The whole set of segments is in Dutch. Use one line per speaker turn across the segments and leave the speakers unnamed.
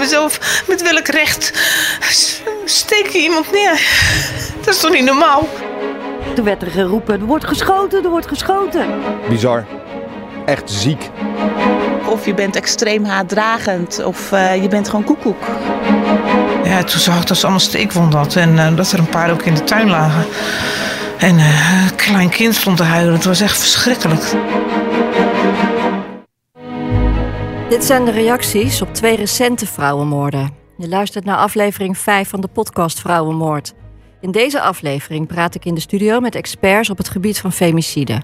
mezelf, met welk recht steek je iemand neer? Dat is toch niet normaal?
Toen werd er geroepen, er wordt geschoten, er wordt geschoten.
Bizar. Echt ziek.
Of je bent extreem haatdragend of uh, je bent gewoon koekoek.
Ja, toen zag ik dat ze allemaal steekwonden had en uh, dat er een paar ook in de tuin lagen. En uh, een klein kind stond te huilen. Het was echt verschrikkelijk.
Dit zijn de reacties op twee recente vrouwenmoorden. Je luistert naar aflevering 5 van de podcast Vrouwenmoord. In deze aflevering praat ik in de studio met experts op het gebied van femicide.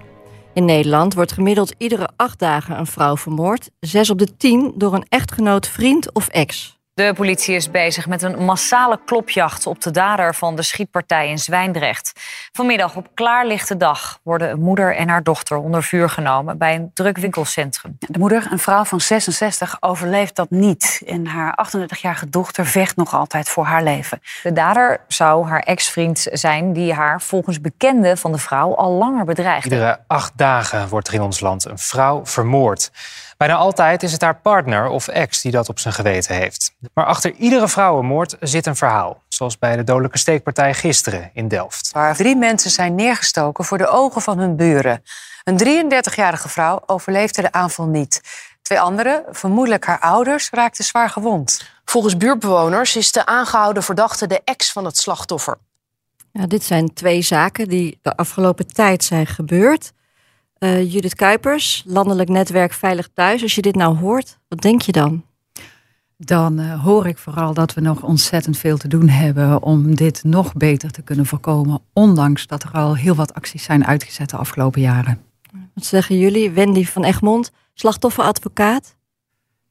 In Nederland wordt gemiddeld iedere acht dagen een vrouw vermoord. Zes op de tien door een echtgenoot, vriend of ex.
De politie is bezig met een massale klopjacht op de dader van de schietpartij in Zwijndrecht. Vanmiddag op klaarlichte dag worden een moeder en haar dochter onder vuur genomen bij een druk winkelcentrum.
De moeder, een vrouw van 66, overleeft dat niet. En haar 38-jarige dochter vecht nog altijd voor haar leven.
De dader zou haar ex-vriend zijn die haar volgens bekenden van de vrouw al langer bedreigt.
Iedere acht dagen wordt er in ons land een vrouw vermoord. Bijna altijd is het haar partner of ex die dat op zijn geweten heeft. Maar achter iedere vrouwenmoord zit een verhaal. Zoals bij de dodelijke steekpartij gisteren in Delft.
Waar drie mensen zijn neergestoken voor de ogen van hun buren. Een 33-jarige vrouw overleefde de aanval niet. Twee anderen, vermoedelijk haar ouders, raakten zwaar gewond.
Volgens buurtbewoners is de aangehouden verdachte de ex van het slachtoffer.
Ja, dit zijn twee zaken die de afgelopen tijd zijn gebeurd. Uh, Judith Kuipers, Landelijk Netwerk Veilig Thuis. Als je dit nou hoort, wat denk je dan?
Dan uh, hoor ik vooral dat we nog ontzettend veel te doen hebben om dit nog beter te kunnen voorkomen. Ondanks dat er al heel wat acties zijn uitgezet de afgelopen jaren.
Wat zeggen jullie? Wendy van Egmond, slachtofferadvocaat.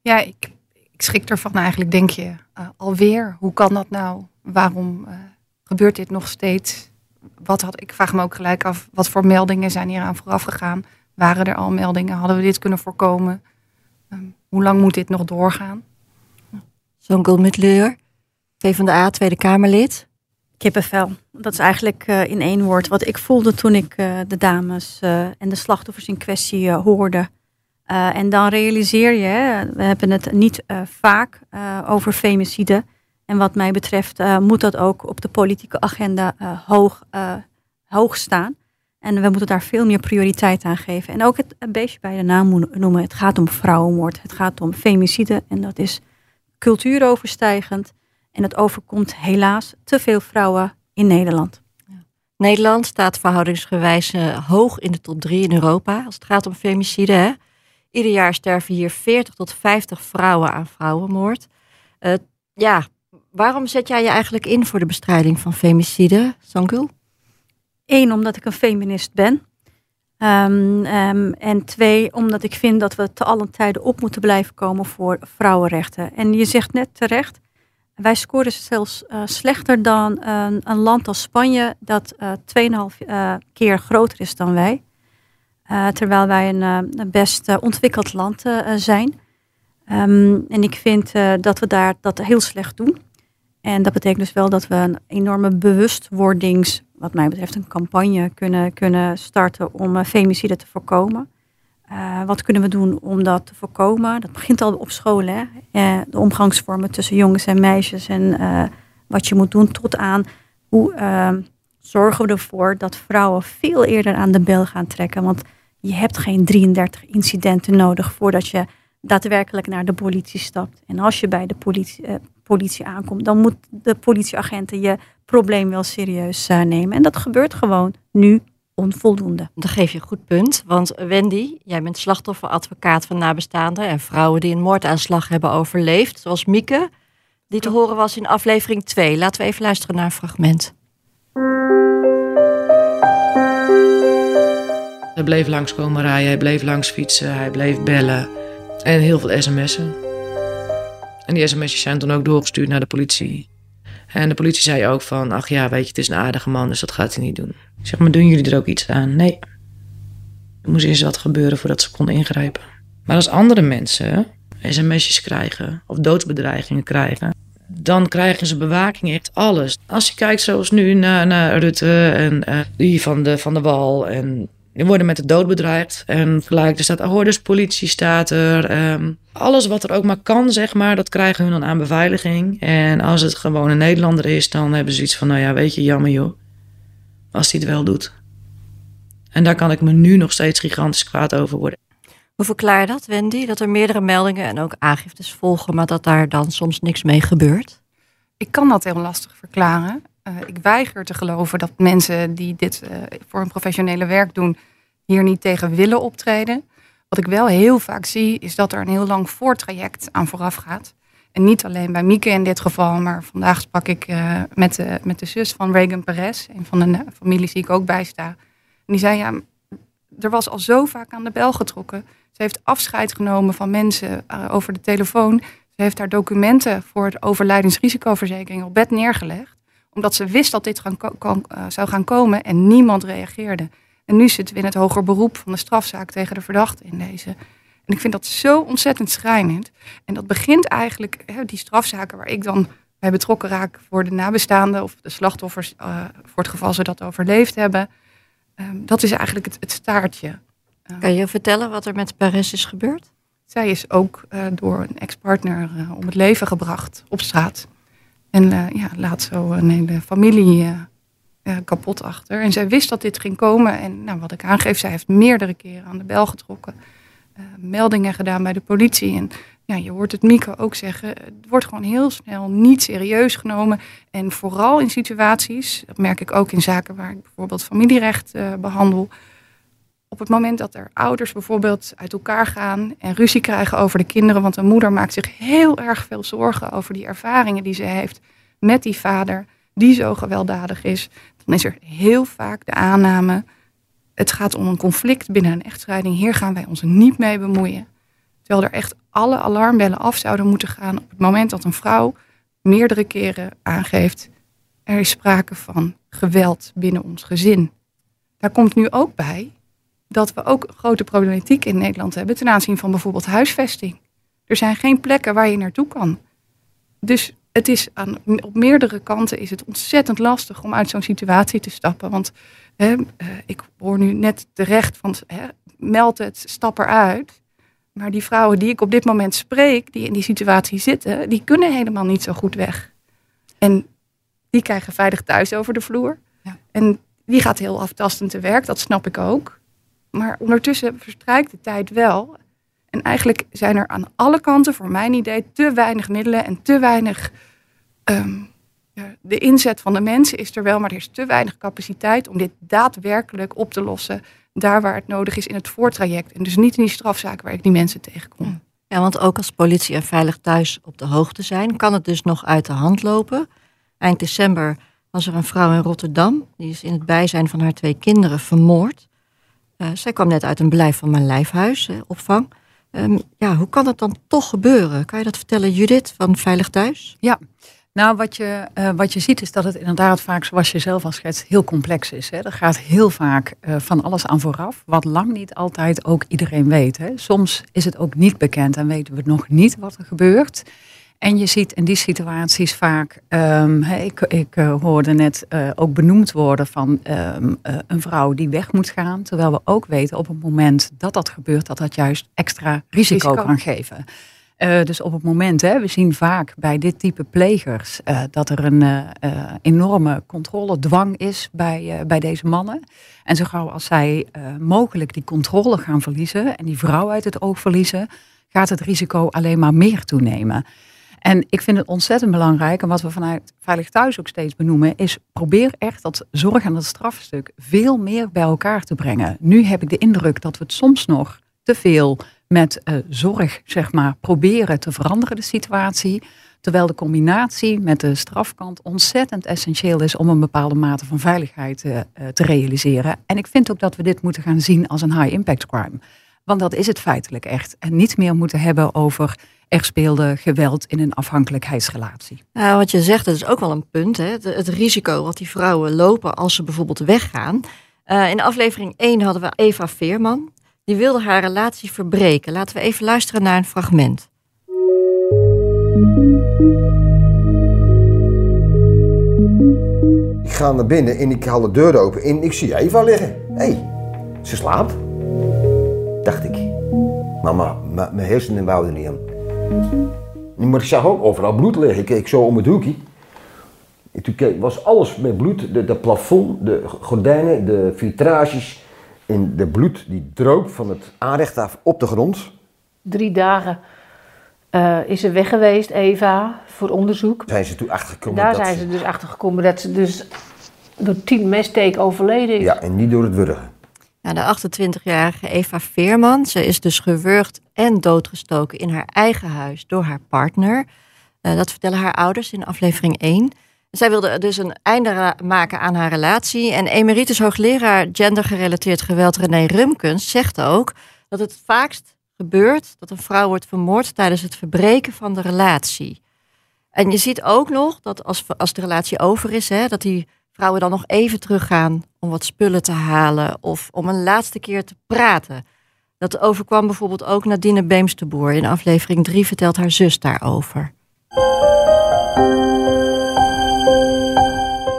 Ja, ik, ik schrik ervan eigenlijk. Denk je uh, alweer, hoe kan dat nou? Waarom gebeurt dit nog steeds? Wat had, ik vraag me ook gelijk af, wat voor meldingen zijn hier aan vooraf gegaan? Waren er al meldingen? Hadden we dit kunnen voorkomen? Um, hoe lang moet dit nog doorgaan?
Zo'n Mutleur, PvdA, Tweede Kamerlid.
Kippenvel. Dat is eigenlijk uh, in één woord wat ik voelde toen ik uh, de dames uh, en de slachtoffers in kwestie hoorde. en dan realiseer je, we hebben het niet vaak over femicide. En wat mij betreft uh, moet dat ook op de politieke agenda uh, hoog, uh, hoog staan. En we moeten daar veel meer prioriteit aan geven. En ook het een beetje bij de naam noemen. Het gaat om vrouwenmoord. Het gaat om femicide. En dat is cultuuroverstijgend. En het overkomt helaas te veel vrouwen in Nederland.
Nederland staat verhoudingsgewijs hoog in de top 3 in Europa als het gaat om femicide. Hè? Ieder jaar sterven hier 40 tot 50 vrouwen aan vrouwenmoord. ja, Waarom zet jij je eigenlijk in voor de bestrijding van femicide, Sangul?
Eén, omdat ik een feminist ben. Um, um, en twee, omdat ik vind dat we te allen tijden op moeten blijven komen voor vrouwenrechten. En je zegt net terecht, wij scoren zelfs uh, slechter dan uh, een land als Spanje, dat uh, 2,5 keer groter is dan wij. terwijl wij een, een best ontwikkeld land zijn. Um, en ik vind dat we daar dat heel slecht doen. En dat betekent dus wel dat we een enorme bewustwordings, wat mij betreft, een campagne kunnen, kunnen starten om uh, femicide te voorkomen. Uh, wat kunnen we doen om dat te voorkomen? Dat begint al op school, hè? Uh, de omgangsvormen tussen jongens en meisjes en wat je moet doen tot aan hoe zorgen we ervoor dat vrouwen veel eerder aan de bel gaan trekken. Want je hebt geen 33 incidenten nodig voordat je daadwerkelijk naar de politie stapt. En als je bij de politie, politie aankomt, dan moet de politieagenten je probleem wel serieus uh, nemen. En dat gebeurt gewoon nu onvoldoende.
Dan geef je een goed punt. Want Wendy, jij bent slachtofferadvocaat van nabestaanden en vrouwen die een moordaanslag hebben overleefd, zoals Mieke, die te horen was in aflevering 2. Laten we even luisteren naar een fragment.
Hij bleef langskomen rijden, hij bleef langs fietsen, hij bleef bellen en heel veel sms'en. En die sms'jes zijn toen ook doorgestuurd naar de politie. En de politie zei ook van, ach ja, weet je, het is een aardige man, dus dat gaat hij niet doen. Ik zeg, maar doen jullie er ook iets aan? Nee. Er moest eerst wat gebeuren voordat ze kon ingrijpen. Maar als andere mensen sms'jes krijgen of doodsbedreigingen krijgen, dan krijgen ze bewaking, echt alles. Als je kijkt zoals nu naar, naar Rutte en uh, die van de, van de Wal en Die worden met de dood bedreigd. En gelijk, er staat ahoorders, politie staat er. ehm, alles wat er ook maar kan, zeg maar, dat krijgen hun dan aan beveiliging. En als het gewoon een Nederlander is, dan hebben ze iets van, nou ja, weet je, jammer joh. Als hij het wel doet. En daar kan ik me nu nog steeds gigantisch kwaad over worden.
Hoe verklaar je dat, Wendy? Dat er meerdere meldingen en ook aangiftes volgen, maar dat daar dan soms niks mee gebeurt?
Ik kan dat heel lastig verklaren. Eh, ik weiger te geloven dat mensen die dit eh, voor een professionele werk doen, hier niet tegen willen optreden. Wat ik wel heel vaak zie, is dat er een heel lang voortraject aan vooraf gaat. En niet alleen bij Mieke in dit geval, maar vandaag sprak ik eh, met, de, met de zus van Reagan Perez, een van de families die ik ook bijsta. En die zei, ja, er was al zo vaak aan de bel getrokken. Ze heeft afscheid genomen van mensen over de telefoon. Ze heeft haar documenten voor de overlijdensrisicoverzekering op bed neergelegd. Omdat ze wist dat dit gaan kan- eh, zou gaan komen en niemand reageerde. En nu zitten we in het hoger beroep van de strafzaak tegen de verdachte in deze. En ik vind dat zo ontzettend schrijnend. En dat begint eigenlijk, hè, die strafzaken waar ik dan bij betrokken raak voor de nabestaanden of de slachtoffers, eh, voor het geval ze dat overleefd hebben. Ehm, dat is eigenlijk het, het staartje.
Kan je vertellen wat er met Paris is gebeurd?
Zij is ook eh, door een ex-partner eh, om het leven gebracht op straat. En eh, ja, laat zo een hele familie eh, eh, kapot achter. En zij wist dat dit ging komen. En nou, wat ik aangeef, zij heeft meerdere keren aan de bel getrokken. meldingen gedaan bij de politie. En ja, je hoort het Mieke ook zeggen. Het wordt gewoon heel snel niet serieus genomen. En vooral in situaties, dat merk ik ook in zaken waar ik bijvoorbeeld familierecht eh, behandel op het moment dat er ouders bijvoorbeeld uit elkaar gaan en ruzie krijgen over de kinderen, want een moeder maakt zich heel erg veel zorgen over die ervaringen die ze heeft met die vader, die zo gewelddadig is, dan is er heel vaak de aanname, het gaat om een conflict binnen een echtscheiding, hier gaan wij ons niet mee bemoeien. Terwijl er echt alle alarmbellen af zouden moeten gaan op het moment dat een vrouw meerdere keren aangeeft, er is sprake van geweld binnen ons gezin. Daar komt nu ook bij dat we ook grote problematiek in Nederland hebben ten aanzien van bijvoorbeeld huisvesting. Er zijn geen plekken waar je naartoe kan. Dus het is aan, op meerdere kanten is het ontzettend lastig om uit zo'n situatie te stappen. Want hè, eh, ik hoor nu net terecht van hè, meld het, stap eruit. Maar die vrouwen die ik op dit moment spreek, die in die situatie zitten, die kunnen helemaal niet zo goed weg. En die krijgen veilig thuis over de vloer. En die gaat heel aftastend te werk, dat snap ik ook. Maar ondertussen verstrijkt de tijd wel. En eigenlijk zijn er aan alle kanten, voor mijn idee, te weinig middelen en te weinig. ehm, de inzet van de mensen is er wel, maar er is te weinig capaciteit om dit daadwerkelijk op te lossen. Daar waar het nodig is in het voortraject. En dus niet in die strafzaken waar ik die mensen tegenkom.
Ja, want ook als politie en Veilig Thuis op de hoogte zijn, kan het dus nog uit de hand lopen. Eind december was er een vrouw in Rotterdam, die is in het bijzijn van haar twee kinderen vermoord. Eh, zij kwam net uit een blijf van mijn lijfhuis, eh, opvang. Ehm, ja, hoe kan dat dan toch gebeuren? Kan je dat vertellen, Judith van Veilig Thuis?
Ja, nou wat je, eh, wat je ziet is dat het inderdaad vaak, zoals je zelf al schetst, heel complex is. Hè. Er gaat heel vaak van alles aan vooraf, wat lang niet altijd ook iedereen weet. Hè. Soms is het ook niet bekend en weten we nog niet wat er gebeurt. En je ziet in die situaties vaak, ehm, ik, ik eh, hoorde net eh, ook benoemd worden van ehm, eh, een vrouw die weg moet gaan. Terwijl we ook weten op het moment dat dat gebeurt, dat dat juist extra risico,
Risico.
kan geven. Dus op het moment, hè, we zien vaak bij dit type plegers dat er een enorme controledwang is bij, bij deze mannen. En zo gauw als zij mogelijk die controle gaan verliezen en die vrouw uit het oog verliezen, gaat het risico alleen maar meer toenemen. En ik vind het ontzettend belangrijk, en wat we vanuit Veilig Thuis ook steeds benoemen, is probeer echt dat zorg en dat strafstuk veel meer bij elkaar te brengen. Nu heb ik de indruk dat we het soms nog te veel met eh, zorg, zeg maar, proberen te veranderen, de situatie. Terwijl de combinatie met de strafkant ontzettend essentieel is om een bepaalde mate van veiligheid eh, eh, te realiseren. En ik vind ook dat we dit moeten gaan zien als een high impact crime. Want dat is het feitelijk echt. En niet meer moeten hebben over er speelde geweld in een afhankelijkheidsrelatie.
Ja, wat je zegt, dat is ook wel een punt. Hè? Het, het risico wat die vrouwen lopen als ze bijvoorbeeld weggaan. Eh, in aflevering 1 hadden we Eva Veerman. Die wilde haar relatie verbreken. Laten we even luisteren naar een fragment.
Ik ga naar binnen en ik haal de deur open en ik zie Eva liggen. Hé, hey, Ze slaapt. Dacht ik. Maar mijn- hersenen wouden niet aan. Maar ik zag ook overal bloed liggen. Ik keek zo om het hoekje. En toen keek, was alles met bloed. De, de plafond, de gordijnen, de vitrages. En de bloed die droop van het aanrecht af op de grond.
Drie dagen eh, is ze weg geweest, Eva, voor onderzoek.
Zijn ze toen achtergekomen
Daar
dat
zijn ze dus achter gekomen dat ze dus door tien messteken overleden is.
Ja, en niet door het wurgen.
Ja, de 28-jarige Eva Veerman, ze is dus gewurgd en doodgestoken in haar eigen huis door haar partner. Eh, dat vertellen haar ouders in aflevering 1. Zij wilde dus een einde maken aan haar relatie. En emeritus hoogleraar gendergerelateerd geweld René Rumkens zegt ook dat het vaakst gebeurt dat een vrouw wordt vermoord tijdens het verbreken van de relatie. En je ziet ook nog dat als, als de relatie over is, hè, dat die vrouwen dan nog even teruggaan om wat spullen te halen of om een laatste keer te praten. Dat overkwam bijvoorbeeld ook Nadine Beemsterboer. In aflevering 3 vertelt haar zus daarover.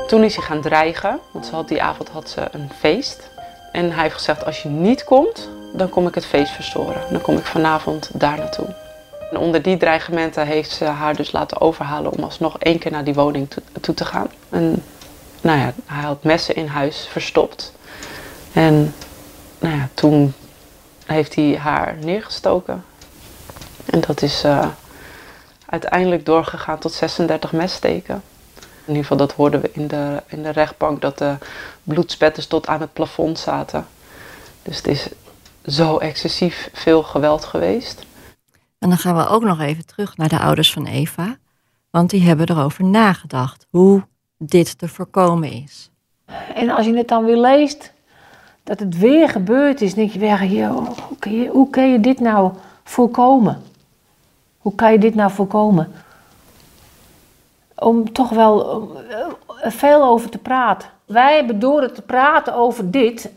Toen is hij gaan dreigen, want ze had die avond had ze een feest. En hij heeft gezegd, als je niet komt, dan kom ik het feest verstoren. Dan kom ik vanavond daar naartoe. En onder die dreigementen heeft ze haar dus laten overhalen om alsnog één keer naar die woning toe, te gaan. Nou ja, hij had messen in huis verstopt. En nou ja, toen heeft hij haar neergestoken. En dat is eh, uiteindelijk doorgegaan tot 36 messteken. In ieder geval, dat hoorden we in de, in de rechtbank, dat de bloedspetters tot aan het plafond zaten. Dus het is zo excessief veel geweld geweest.
En dan gaan we ook nog even terug naar de ouders van Eva. Want die hebben erover nagedacht hoe dit te voorkomen is.
En als je het dan weer leest, dat het weer gebeurd is, denk je weer, joh, hoe, kun je, hoe kun je dit nou voorkomen? Hoe kan je dit nou voorkomen? Om toch wel eh, veel over te praten. Wij hebben door het te praten over dit,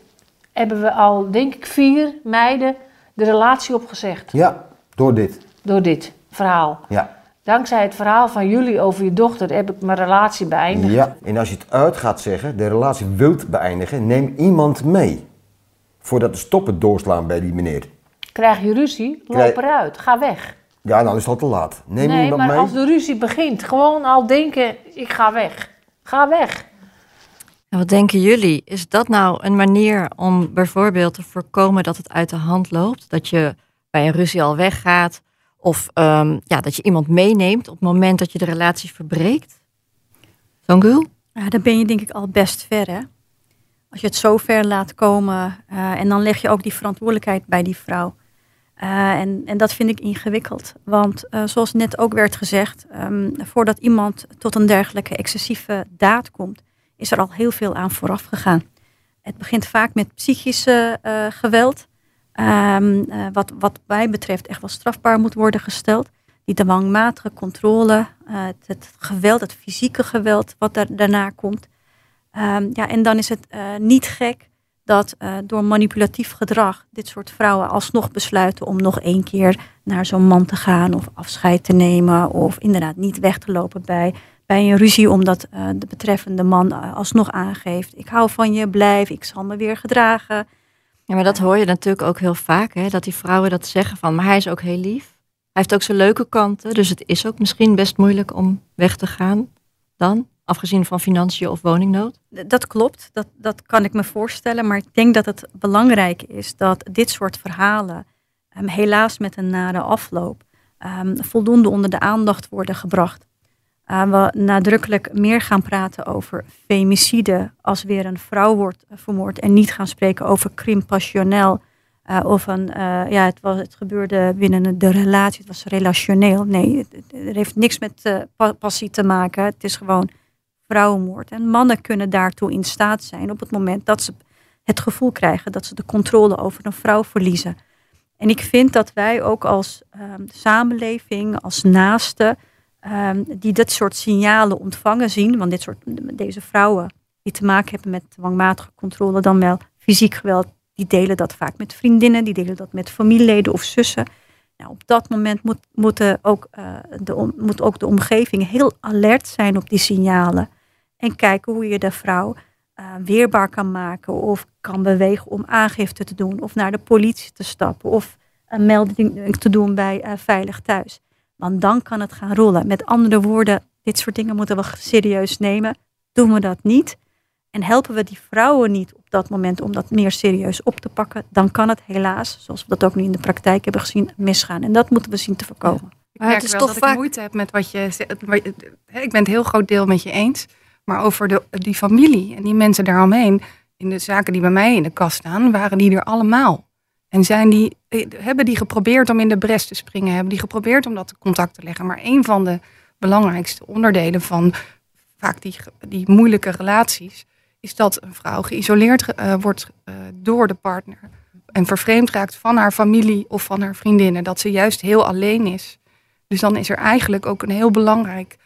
hebben we al, denk ik, vier meiden de relatie opgezegd.
Ja, door dit.
Door dit verhaal.
Ja.
Dankzij het verhaal van jullie over je dochter heb ik mijn relatie beëindigd.
Ja, en als je het uit gaat zeggen, de relatie wilt beëindigen, neem iemand mee. Voordat de stoppen doorslaan bij die meneer.
Krijg je ruzie, loop
Krijg-
eruit, ga weg.
Ja, dan is het al te laat. Neem
nee,
iemand
maar
mee.
als de ruzie begint, gewoon al denken, ik ga weg. Ga weg.
En wat denken jullie? Is dat nou een manier om bijvoorbeeld te voorkomen dat het uit de hand loopt? Dat je bij een ruzie al weggaat? Of ehm, ja, dat je iemand meeneemt op het moment dat je de relatie verbreekt? Songul?
Ja, dan ben je denk ik al best ver, hè? Als je het zo ver laat komen eh, en dan leg je ook die verantwoordelijkheid bij die vrouw. Eh, en, en dat vind ik ingewikkeld. Want eh, zoals net ook werd gezegd, ehm, voordat iemand tot een dergelijke excessieve daad komt, is er al heel veel aan vooraf gegaan. Het begint vaak met psychische geweld, ehm, eh, wat, wat mij betreft echt wel strafbaar moet worden gesteld. Die dwangmatige controle, eh, het, geweld, het fysieke geweld wat daar, daarna komt. Ehm, ja, en dan is het eh, niet gek dat door manipulatief gedrag dit soort vrouwen alsnog besluiten om nog één keer naar zo'n man te gaan of afscheid te nemen of inderdaad niet weg te lopen bij, bij een ruzie omdat de betreffende man alsnog aangeeft ik hou van je, blijf, ik zal me weer gedragen.
Ja, maar dat hoor je natuurlijk ook heel vaak, hè? dat die vrouwen dat zeggen van, maar hij is ook heel lief. Hij heeft ook zijn leuke kanten, dus het is ook misschien best moeilijk om weg te gaan dan, afgezien van financiën of woningnood.
Dat klopt, dat, dat kan ik me voorstellen. Maar ik denk dat het belangrijk is dat dit soort verhalen, ehm, helaas met een nare afloop, ehm, voldoende onder de aandacht worden gebracht. Uh, we nadrukkelijk meer gaan praten over femicide als weer een vrouw wordt eh, vermoord. En niet gaan spreken over crime passionnel. Uh, of een, ja, het, was, het gebeurde binnen de relatie, het was relationeel. Nee, het, het heeft niks met pa passie te maken. Het is gewoon vrouwenmoord. En mannen kunnen daartoe in staat zijn op het moment dat ze het gevoel krijgen dat ze de controle over een vrouw verliezen. En ik vind dat wij ook als um, samenleving, als naasten, um, die dit soort signalen ontvangen zien, want dit soort, deze vrouwen die te maken hebben met dwangmatige controle, dan wel fysiek geweld, die delen dat vaak met vriendinnen, die delen dat met familieleden of zussen. Nou, op dat moment moet, moeten ook, uh, de, moet ook de omgeving heel alert zijn op die signalen. En kijken hoe je de vrouw uh, weerbaar kan maken of kan bewegen om aangifte te doen of naar de politie te stappen of een melding te doen bij uh, Veilig Thuis. Want dan kan het gaan rollen. Met andere woorden, dit soort dingen moeten we serieus nemen. Doen we dat niet en helpen we die vrouwen niet op dat moment om dat meer serieus op te pakken, dan kan het helaas, zoals we dat ook nu in de praktijk hebben gezien, misgaan. En dat moeten we zien te voorkomen.
Ik merk het is wel toch dat vaak... ik moeite heb met wat je zegt. Ik ben het heel groot deel met je eens. Maar over de, die familie en die mensen daaromheen, in de zaken die bij mij in de kast staan, waren die er allemaal. En zijn die, eh, hebben die geprobeerd om in de bres te springen, hebben die geprobeerd om dat contact te leggen. Maar een van de belangrijkste onderdelen van vaak die, die moeilijke relaties, is dat een vrouw geïsoleerd uh, wordt uh, door de partner. En vervreemd raakt van haar familie of van haar vriendinnen. Dat ze juist heel alleen is. Dus dan is er eigenlijk ook een heel belangrijk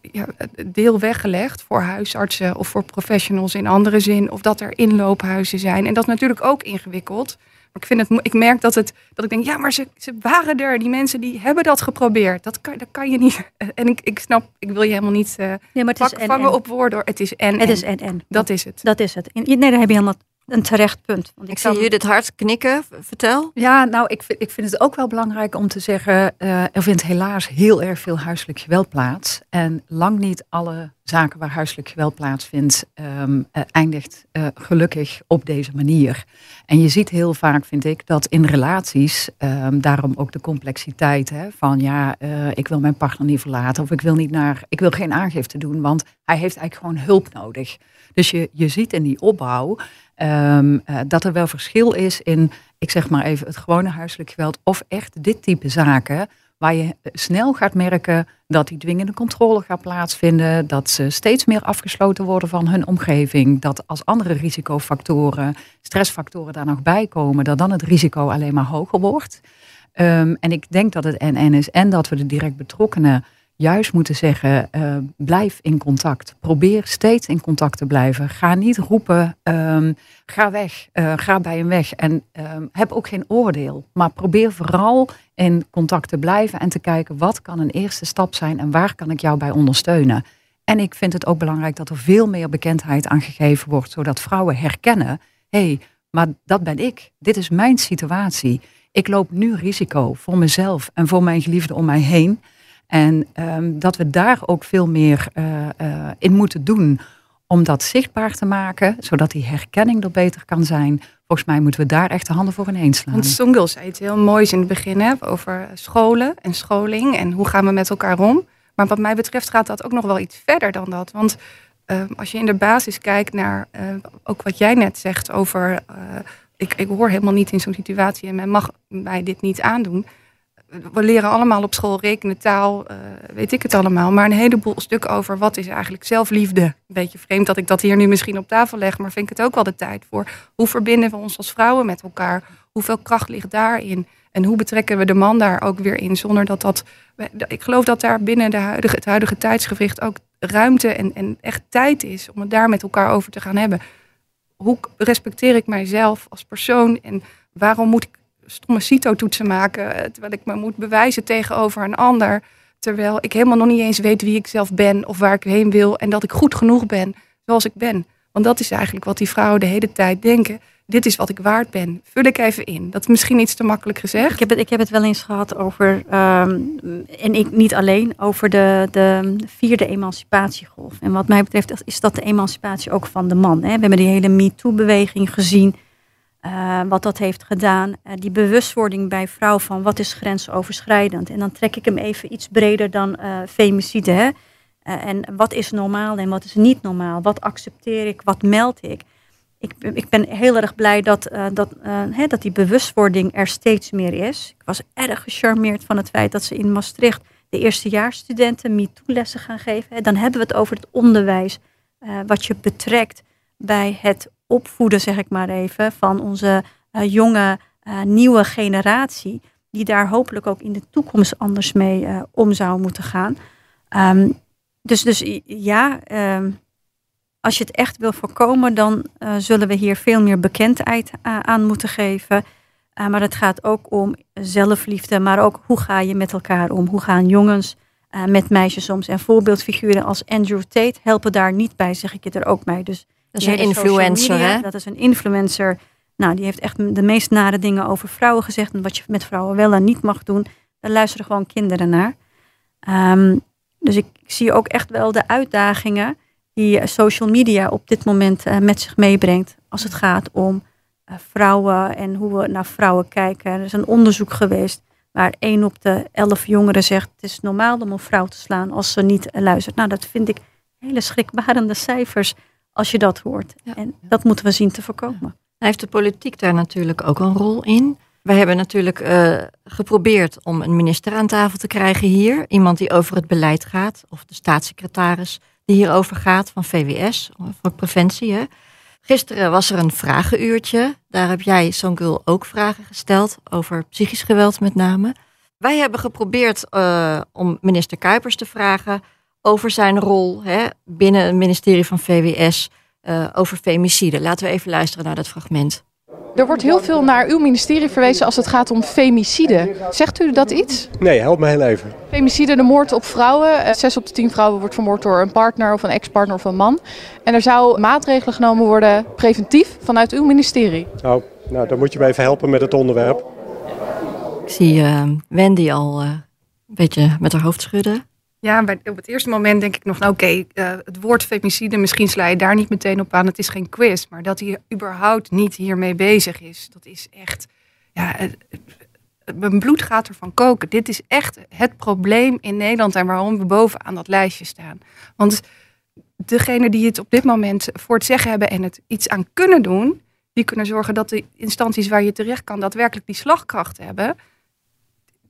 ja, deel weggelegd voor huisartsen of voor professionals in andere zin. Of dat er inloophuizen zijn. En dat is natuurlijk ook ingewikkeld. Maar ik, vind het, ik merk dat, het, dat ik denk, ja, maar ze, ze waren er. Die mensen die hebben dat geprobeerd. Dat kan, dat kan je niet. En ik, ik snap, ik wil je helemaal niet uh, nee, maar het is vangen op woorden. Het is en,
Het is en, en.
Dat is het.
Dat is het. Nee, daar heb je helemaal een terecht punt.
Want ik, ik zie jullie dit hart knikken. Vertel.
Ja, nou, ik vind, ik vind het ook wel belangrijk om te zeggen... Uh, er vindt helaas heel erg veel huiselijk geweld plaats. En lang niet alle zaken waar huiselijk geweld plaatsvindt... Um, uh, eindigt uh, gelukkig op deze manier. En je ziet heel vaak, vind ik, dat in relaties... Um, daarom ook de complexiteit hè, van... ja, ik wil mijn partner niet verlaten... of ik wil, niet naar, ik wil geen aangifte doen... want hij heeft eigenlijk gewoon hulp nodig... Dus je, je ziet in die opbouw um, uh, dat er wel verschil is in, ik zeg maar even, het gewone huiselijk geweld of echt dit type zaken. Waar je snel gaat merken dat die dwingende controle gaat plaatsvinden. Dat ze steeds meer afgesloten worden van hun omgeving. Dat als andere risicofactoren, stressfactoren daar nog bij komen, dat dan het risico alleen maar hoger wordt. Um, en ik denk dat het NN is en dat we de direct betrokkenen juist moeten zeggen, uh, blijf in contact. Probeer steeds in contact te blijven. Ga niet roepen, um, ga weg, uh, ga bij hem weg. En um, heb ook geen oordeel. Maar probeer vooral in contact te blijven en te kijken wat kan een eerste stap zijn en waar kan ik jou bij ondersteunen. En ik vind het ook belangrijk dat er veel meer bekendheid aan gegeven wordt, zodat vrouwen herkennen, hé, hey, maar dat ben ik. Dit is mijn situatie. Ik loop nu risico voor mezelf en voor mijn geliefde om mij heen. En um, dat we daar ook veel meer uh, uh, in moeten doen om dat zichtbaar te maken, zodat die herkenning er beter kan zijn. Volgens mij moeten we daar echt de handen voor ineens slaan.
Want Songul zei iets heel moois in het begin hè, over scholen en scholing en hoe gaan we met elkaar om. Maar wat mij betreft gaat dat ook nog wel iets verder dan dat. Want uh, als je in de basis kijkt naar ook wat jij net zegt over... ik, ik hoor helemaal niet in zo'n situatie en men mag mij dit niet aandoen we leren allemaal op school rekenen, taal, uh, weet ik het allemaal. Maar een heleboel stuk over wat is eigenlijk zelfliefde. Een beetje vreemd dat ik dat hier nu misschien op tafel leg, maar vind ik het ook wel de tijd voor. Hoe verbinden we ons als vrouwen met elkaar? Hoeveel kracht ligt daarin? En hoe betrekken we de man daar ook weer in? Zonder dat dat. Ik geloof dat daar binnen de huidige, het huidige tijdsgewicht ook ruimte en, en echt tijd is om het daar met elkaar over te gaan hebben. Hoe respecteer ik mijzelf als persoon en waarom moet ik stomme CITO-toetsen maken, eh, terwijl ik me moet bewijzen tegenover een ander. Terwijl ik helemaal nog niet eens weet wie ik zelf ben of waar ik heen wil en dat ik goed genoeg ben zoals ik ben. Want dat is eigenlijk wat die vrouwen de hele tijd denken. Dit is wat ik waard ben. Vul ik even in. Dat is misschien iets te makkelijk gezegd.
Ik heb het, ik heb het wel eens gehad over, um, en ik niet alleen, over de, de vierde emancipatiegolf. En wat mij betreft is dat de emancipatie ook van de man. Hè? We hebben die hele MeToo-beweging gezien. Uh, wat dat heeft gedaan. Uh, die bewustwording bij vrouw van wat is grensoverschrijdend. En dan trek ik hem even iets breder dan uh, femicide. Hè? en wat is normaal en wat is niet normaal? Wat accepteer ik? Wat meld ik? Ik, ik ben heel erg blij dat, dat, hè, dat die bewustwording er steeds meer is. Ik was erg gecharmeerd van het feit dat ze in Maastricht de eerstejaarsstudenten MeToo-lessen gaan geven. Dan hebben we het over het onderwijs wat je betrekt bij het opvoeden, zeg ik maar even, van onze uh, jonge uh, nieuwe generatie, die daar hopelijk ook in de toekomst anders mee uh, om zou moeten gaan. Um, dus, dus ja, um, als je het echt wil voorkomen, dan zullen we hier veel meer bekendheid aan moeten geven. maar het gaat ook om zelfliefde, maar ook hoe ga je met elkaar om? Hoe gaan jongens met meisjes soms? En voorbeeldfiguren als Andrew Tate helpen daar niet bij, zeg ik je er ook mee. Dus
Dat is een influencer,
media,
hè?
Dat is een influencer. Nou, die heeft echt de meest nare dingen over vrouwen gezegd. En wat je met vrouwen wel en niet mag doen. Daar luisteren gewoon kinderen naar. Ehm, dus ik, zie ook echt wel de uitdagingen die eh, social media op dit moment eh, met zich meebrengt. Als het gaat om eh, vrouwen en hoe we naar vrouwen kijken. Er is een onderzoek geweest waar één op de elf jongeren zegt... het is normaal om een vrouw te slaan als ze niet luistert. Nou, dat vind ik hele schrikbarende cijfers als je dat hoort. En dat moeten we zien te voorkomen.
Heeft de politiek daar natuurlijk ook een rol in? Wij hebben natuurlijk eh, geprobeerd om een minister aan tafel te krijgen hier. Iemand die over het beleid gaat. Of de staatssecretaris die hierover gaat van VWS, van preventie. Hè. Gisteren was er een vragenuurtje. Daar heb jij, Songul, ook vragen gesteld over psychisch geweld met name. Wij hebben geprobeerd eh, om minister Kuipers te vragen over zijn rol hè, binnen het ministerie van VWS eh, over femicide. Laten we even luisteren naar dat fragment.
Er wordt heel veel naar uw ministerie verwezen als het gaat om femicide. Zegt u dat iets?
Nee, help me heel even.
Femicide, de moord op vrouwen. Eh, Zes op de tien vrouwen wordt vermoord door een partner of een ex-partner of een man. En er zou maatregelen genomen worden, preventief, vanuit uw ministerie.
Oh, nou, dan moet je me even helpen met het onderwerp.
Ik zie eh, Wendy al eh, een beetje met haar hoofd schudden.
Ja, op het eerste moment denk ik nog, nou oké, eh, het woord femicide, misschien sla je daar niet meteen op aan. Het is geen quiz, maar dat hij überhaupt niet hiermee bezig is, dat is echt, ja, het- het- mijn bloed gaat ervan koken. Dit is echt het probleem in Nederland en waarom we bovenaan dat lijstje staan. Want degene die het op dit moment voor het zeggen hebben en het iets aan kunnen doen, die kunnen zorgen dat de instanties waar je terecht kan daadwerkelijk die slagkracht hebben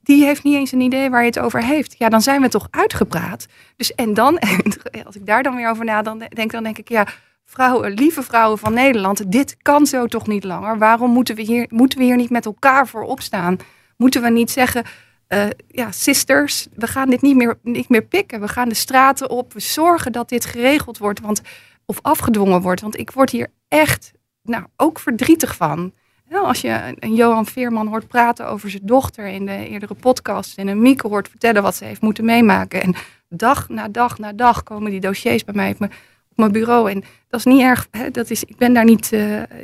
die heeft niet eens een idee waar je het over heeft. Ja, dan zijn we toch uitgepraat. Dus en dan, als ik daar dan weer over na dan denk, dan denk ik, ja, vrouwen, lieve vrouwen van Nederland, dit kan zo toch niet langer. Waarom moeten we hier, moeten we hier niet met elkaar voor opstaan? Moeten we niet zeggen, eh, ja, sisters, we gaan dit niet meer, niet meer pikken. We gaan de straten op. We zorgen dat dit geregeld wordt, want, of afgedwongen wordt. Want ik word hier echt, nou, ook verdrietig van. Ja, als je een- Johan Veerman hoort praten over zijn dochter in de eerdere podcast en een Mieke hoort vertellen wat ze heeft moeten meemaken. En dag na dag na dag komen die dossiers bij mij op mijn, bureau. En dat is niet erg, hè, dat is, ik ben daar niet, eh,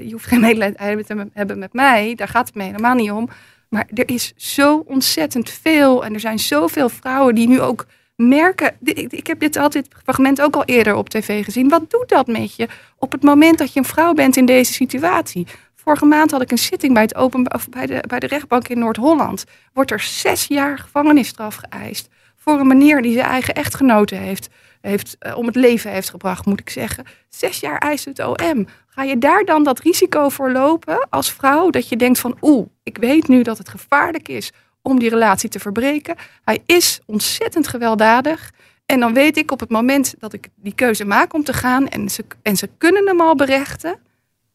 je hoeft geen medelijden te hebben met mij, daar gaat het me helemaal niet om. Maar er is zo ontzettend veel en er zijn zoveel vrouwen die nu ook merken. Ik heb dit altijd fragment ook al eerder op tv gezien. Wat doet dat met je op het moment dat je een vrouw bent in deze situatie? Vorige maand had ik een zitting bij, het open, bij, de, bij de rechtbank in Noord-Holland. Wordt er zes jaar gevangenisstraf geëist voor een meneer die zijn eigen echtgenote heeft, heeft eh, om het leven heeft gebracht, moet ik zeggen. Zes jaar eist het OM. Ga je daar dan dat risico voor lopen als vrouw? Dat je denkt van oeh, ik weet nu dat het gevaarlijk is om die relatie te verbreken. Hij is ontzettend gewelddadig. En dan weet ik op het moment dat ik die keuze maak om te gaan en ze, en ze kunnen hem al berechten,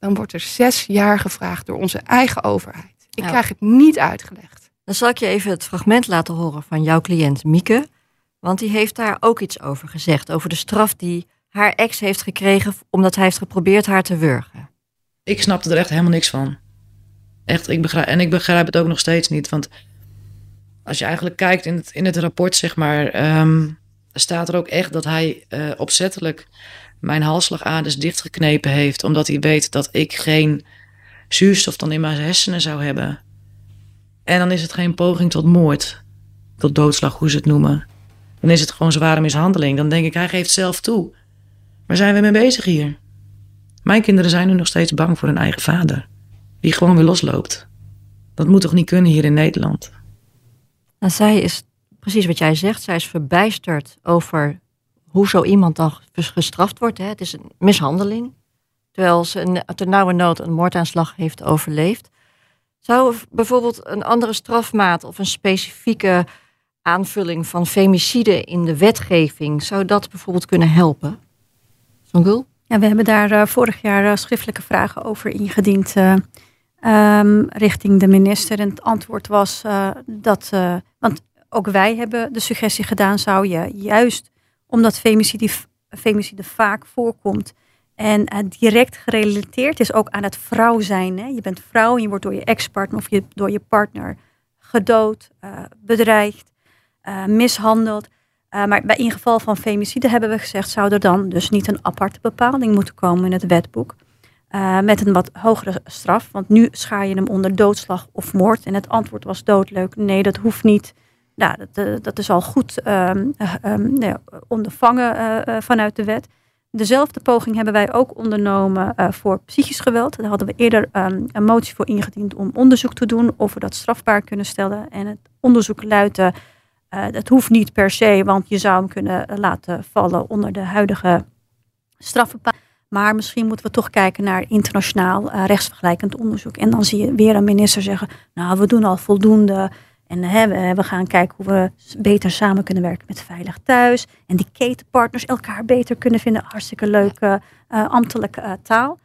dan wordt er zes jaar gevraagd door onze eigen overheid. Ik
Ja.
krijg het niet uitgelegd.
Dan zal ik je even het fragment laten horen van jouw cliënt Mieke. Want die heeft daar ook iets over gezegd. Over de straf die haar ex heeft gekregen omdat hij heeft geprobeerd haar te wurgen.
Ik snapte er echt helemaal niks van. Echt, ik begrijp, en ik begrijp het ook nog steeds niet. Want als je eigenlijk kijkt in het, in het rapport, zeg maar, ehm, staat er ook echt dat hij eh, opzettelijk mijn halsslagaders dichtgeknepen heeft. Omdat hij weet dat ik geen zuurstof dan in mijn hersenen zou hebben. En dan is het geen poging tot moord. Tot doodslag, hoe ze het noemen. Dan is het gewoon zware mishandeling. Dan denk ik, hij geeft zelf toe. Waar zijn we mee bezig hier? Mijn kinderen zijn nu nog steeds bang voor hun eigen vader. Die gewoon weer losloopt. Dat moet toch niet kunnen hier in Nederland?
Nou, zij is, precies wat jij zegt, zij is verbijsterd over hoe zo iemand dan gestraft wordt. Hè. Het is een mishandeling. Terwijl ze een, ter nauwe nood een moordaanslag heeft overleefd. Zou bijvoorbeeld een andere strafmaat of een specifieke aanvulling van femicide in de wetgeving, zou dat bijvoorbeeld kunnen helpen? Songul?
Ja, we hebben daar eh, vorig jaar eh, schriftelijke vragen over ingediend eh, ehm, richting de minister. En het antwoord was dat, want ook wij hebben de suggestie gedaan, zou je juist omdat femicide, femicide vaak voorkomt en eh, direct gerelateerd is ook aan het vrouw zijn. Hè? Je bent vrouw en je wordt door je ex-partner of je, door je partner gedood, eh, bedreigd, eh, mishandeld. Maar bij in geval van femicide hebben we gezegd, zou er dan dus niet een aparte bepaling moeten komen in het wetboek. Met een wat hogere straf. Want nu schaar je hem onder doodslag of moord. En het antwoord was doodleuk. Nee, dat hoeft niet. Nou, dat, dat is al goed um, um, nee, ondervangen uh, vanuit de wet. Dezelfde poging hebben wij ook ondernomen voor psychisch geweld. Daar hadden we eerder um, een motie voor ingediend om onderzoek te doen of we dat strafbaar kunnen stellen. En het onderzoek luidde, dat hoeft niet per se, want je zou hem kunnen laten vallen onder de huidige strafbepaling. Maar misschien moeten we toch kijken naar internationaal rechtsvergelijkend onderzoek. En dan zie je weer een minister zeggen, nou we doen al voldoende. En hè, we gaan kijken hoe we beter samen kunnen werken met Veilig Thuis. En die ketenpartners elkaar beter kunnen vinden. Hartstikke leuke uh, ambtelijke uh, taal.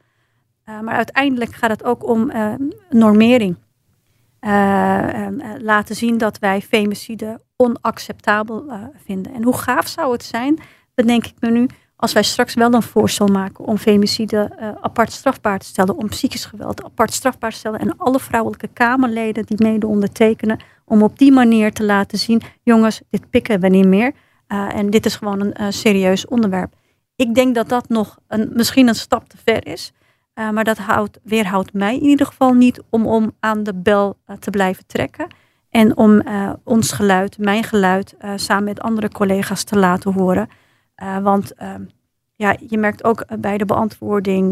Maar uiteindelijk gaat het ook om normering. laten zien dat wij femicide onacceptabel vinden. En hoe gaaf zou het zijn, bedenk ik me nu, als wij straks wel een voorstel maken om femicide apart strafbaar te stellen, om psychisch geweld apart strafbaar te stellen en alle vrouwelijke Kamerleden die mede ondertekenen, om op die manier te laten zien, jongens, dit pikken we niet meer uh, en dit is gewoon een uh, serieus onderwerp. Ik denk dat dat nog een, misschien een stap te ver is, maar dat houdt, weerhoudt mij in ieder geval niet om, om aan de bel te blijven trekken en om ons geluid, mijn geluid, samen met andere collega's te laten horen. Want uh, ja, je merkt ook bij de beantwoording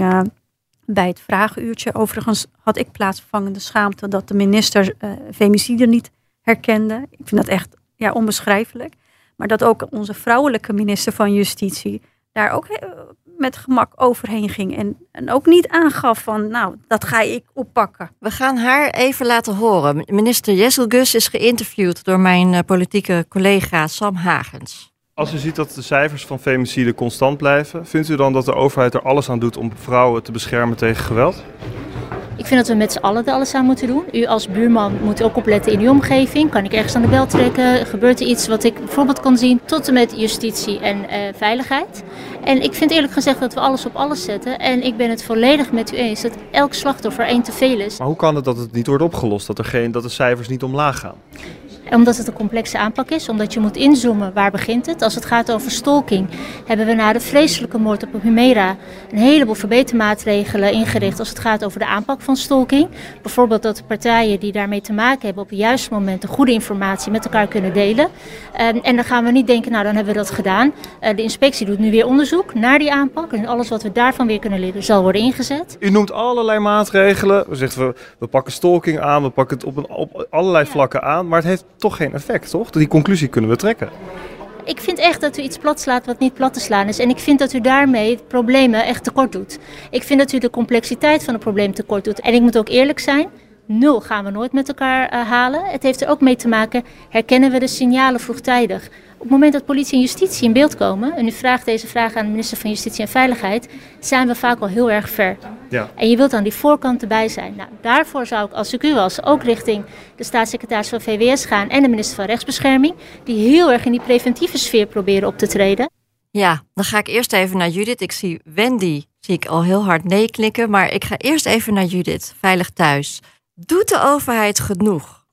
bij het vragenuurtje. Overigens had ik plaatsvervangende schaamte dat de minister femicide niet herkende. Ik vind dat echt ja, onbeschrijfelijk. Maar dat ook onze vrouwelijke minister van Justitie daar ook met gemak overheen ging. En, en ook niet aangaf van, nou, dat ga ik oppakken.
We gaan haar even laten horen. Minister Jesselgus is geïnterviewd door mijn politieke collega Sam Hagens.
Als u ziet dat de cijfers van femicide constant blijven, vindt u dan dat de overheid er alles aan doet om vrouwen te beschermen tegen geweld?
Ik vind dat we met z'n allen er alles aan moeten doen. U als buurman moet ook opletten in uw omgeving. Kan ik ergens aan de bel trekken? Gebeurt er iets wat ik bijvoorbeeld kan zien? Tot en met justitie en uh, veiligheid. En ik vind eerlijk gezegd dat we alles op alles zetten. En ik ben het volledig met u eens dat elk slachtoffer één te veel is.
Maar hoe kan het dat het niet wordt opgelost? Dat, er geen, dat de cijfers niet omlaag gaan?
Omdat het een complexe aanpak is, omdat je moet inzoomen waar begint het. Als het gaat over stalking, hebben we na de vreselijke moord op Humera een heleboel verbetermaatregelen ingericht als het gaat over de aanpak van stalking. Bijvoorbeeld dat de partijen die daarmee te maken hebben op het juiste moment de goede informatie met elkaar kunnen delen. Um, en dan gaan we niet denken, nou dan hebben we dat gedaan. Uh, de inspectie doet nu weer onderzoek naar die aanpak en alles wat we daarvan weer kunnen leren zal worden ingezet.
U noemt allerlei maatregelen. We zeggen we, we pakken stalking aan, we pakken het op, een, op allerlei ja. vlakken aan, maar het heeft toch geen effect, toch? Die conclusie kunnen we trekken.
Ik vind echt dat u iets plat slaat wat niet plat te slaan is. En ik vind dat u daarmee problemen echt tekort doet. Ik vind dat u de complexiteit van het probleem tekort doet. En ik moet ook eerlijk zijn. Nul gaan we nooit met elkaar uh, halen. Het heeft er ook mee te maken, herkennen we de signalen vroegtijdig. Op het moment dat politie en justitie in beeld komen, en u vraagt deze vraag aan de minister van Justitie en Veiligheid, zijn we vaak al heel erg ver.
Ja.
En je wilt aan die voorkant erbij zijn. Nou, daarvoor zou ik, als ik u was, ook richting de staatssecretaris van VWS gaan en de minister van Rechtsbescherming, die heel erg in die preventieve sfeer proberen op te treden.
Ja, dan ga ik eerst even naar Judith. Ik zie Wendy, zie ik al heel hard nee klikken, maar ik ga eerst even naar Judith, veilig thuis. Doet de overheid genoeg?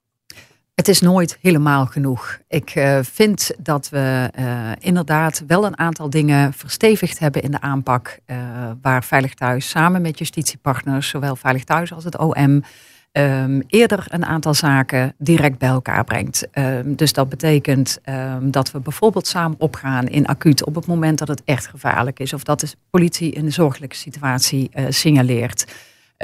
Het is nooit helemaal genoeg. Ik uh, vind dat we uh, inderdaad wel een aantal dingen verstevigd hebben in de aanpak. Uh, waar Veilig Thuis samen met justitiepartners, zowel Veilig Thuis als het OM, um, eerder een aantal zaken direct bij elkaar brengt. Um, dus dat betekent um, dat we bijvoorbeeld samen opgaan in acuut op het moment dat het echt gevaarlijk is. Of dat de politie een zorgelijke situatie signaleert.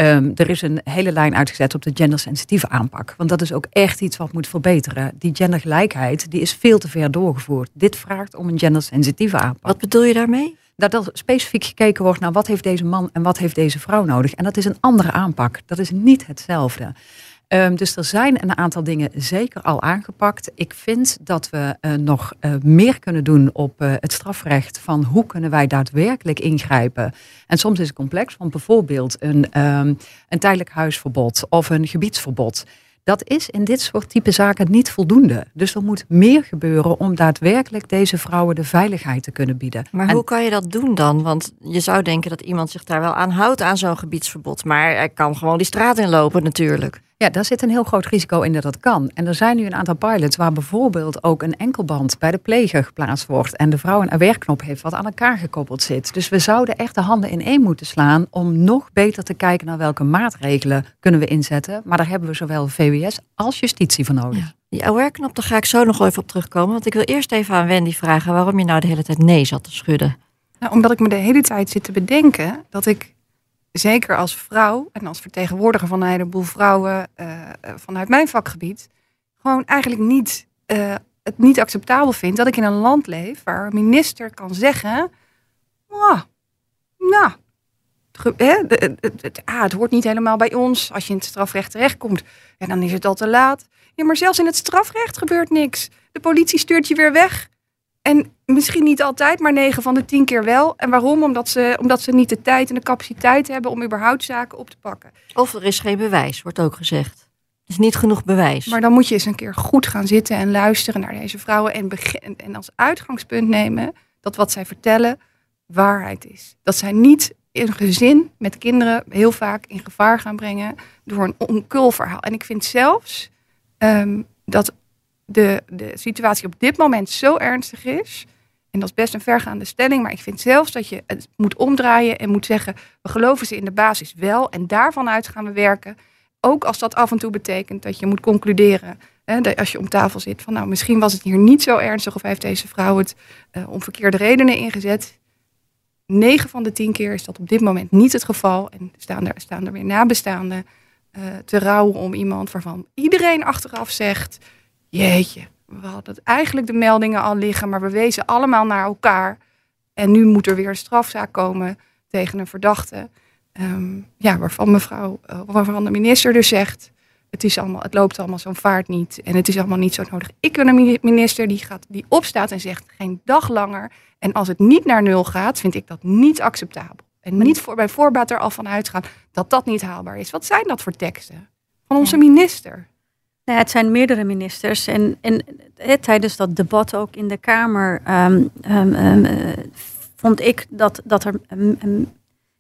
Um, er is een hele lijn uitgezet op de gendersensitieve aanpak. Want dat is ook echt iets wat moet verbeteren. Die gendergelijkheid die is veel te ver doorgevoerd. Dit vraagt om een gendersensitieve aanpak.
Wat bedoel je daarmee?
Dat er specifiek gekeken wordt naar wat heeft deze man en wat heeft deze vrouw nodig. En dat is een andere aanpak. Dat is niet hetzelfde. Um, dus er zijn een aantal dingen zeker al aangepakt. Ik vind dat we uh, nog uh, meer kunnen doen op uh, het strafrecht van hoe kunnen wij daadwerkelijk ingrijpen. En soms is het complex, want bijvoorbeeld een, um, een tijdelijk huisverbod of een gebiedsverbod. Dat is in dit soort type zaken niet voldoende. Dus er moet meer gebeuren om daadwerkelijk deze vrouwen de veiligheid te kunnen bieden.
Maar en hoe kan je dat doen dan? Want je zou denken dat iemand zich daar wel aan houdt aan zo'n gebiedsverbod. Maar hij kan gewoon die straat inlopen natuurlijk.
Ja, daar zit een heel groot risico in dat dat kan. En er zijn nu een aantal pilots waar bijvoorbeeld ook een enkelband bij de pleger geplaatst wordt. En de vrouw een AWR-knop heeft wat aan elkaar gekoppeld zit. Dus we zouden echt de handen in één moeten slaan om nog beter te kijken naar welke maatregelen kunnen we inzetten. Maar daar hebben we zowel VWS als justitie voor nodig.
Die AWR-knop, daar ga ik zo nog wel even op terugkomen. Want ik wil eerst even aan Wendy vragen waarom je nou de hele tijd nee zat te schudden.
Nou, omdat ik me de hele tijd zit te bedenken dat ik zeker als vrouw en als vertegenwoordiger van een heleboel vrouwen uh, vanuit mijn vakgebied, gewoon eigenlijk niet, uh, het niet acceptabel vind dat ik in een land leef waar een minister kan zeggen, oh, nou, het, het, het, ah, het hoort niet helemaal bij ons. Als je in het strafrecht terechtkomt, ja, dan is het al te laat. Ja, maar zelfs in het strafrecht gebeurt niks. De politie stuurt je weer weg. En misschien niet altijd, maar 9 van de 10 keer wel. En waarom? Omdat ze, omdat ze niet de tijd en de capaciteit hebben om überhaupt zaken op te pakken.
Of er is geen bewijs, wordt ook gezegd. Er is niet genoeg bewijs.
Maar dan moet je eens een keer goed gaan zitten en luisteren naar deze vrouwen. En, begin, en als uitgangspunt nemen dat wat zij vertellen waarheid is. Dat zij niet een gezin met kinderen heel vaak in gevaar gaan brengen door een onkul verhaal. En ik vind zelfs um, dat de, de situatie op dit moment zo ernstig is. En dat is best een vergaande stelling, maar ik vind zelfs dat je het moet omdraaien en moet zeggen: we geloven ze in de basis wel en daarvan uit gaan we werken. Ook als dat af en toe betekent dat je moet concluderen, hè, dat als je om tafel zit, van nou misschien was het hier niet zo ernstig of heeft deze vrouw het uh, om verkeerde redenen ingezet. 9 van de 10 keer is dat op dit moment niet het geval. En staan er, staan er weer nabestaanden uh, te rouwen om iemand waarvan iedereen achteraf zegt: Jeetje, we hadden eigenlijk de meldingen al liggen, maar we wezen allemaal naar elkaar. En nu moet er weer een strafzaak komen tegen een verdachte. Um, ja, waarvan mevrouw, uh, waarvan de minister dus zegt. Het, is allemaal, het loopt allemaal zo'n vaart niet. En het is allemaal niet zo nodig. Ik wil een minister die, gaat, die opstaat en zegt geen dag langer. En als het niet naar nul gaat, vind ik dat niet acceptabel. En niet voor, bij voorbaat er al van uitgaan dat dat niet haalbaar is. Wat zijn dat voor teksten? Van onze minister.
Nou, het zijn meerdere ministers. En, en tijdens dat debat ook in de Kamer um, um, um, vond ik dat, dat er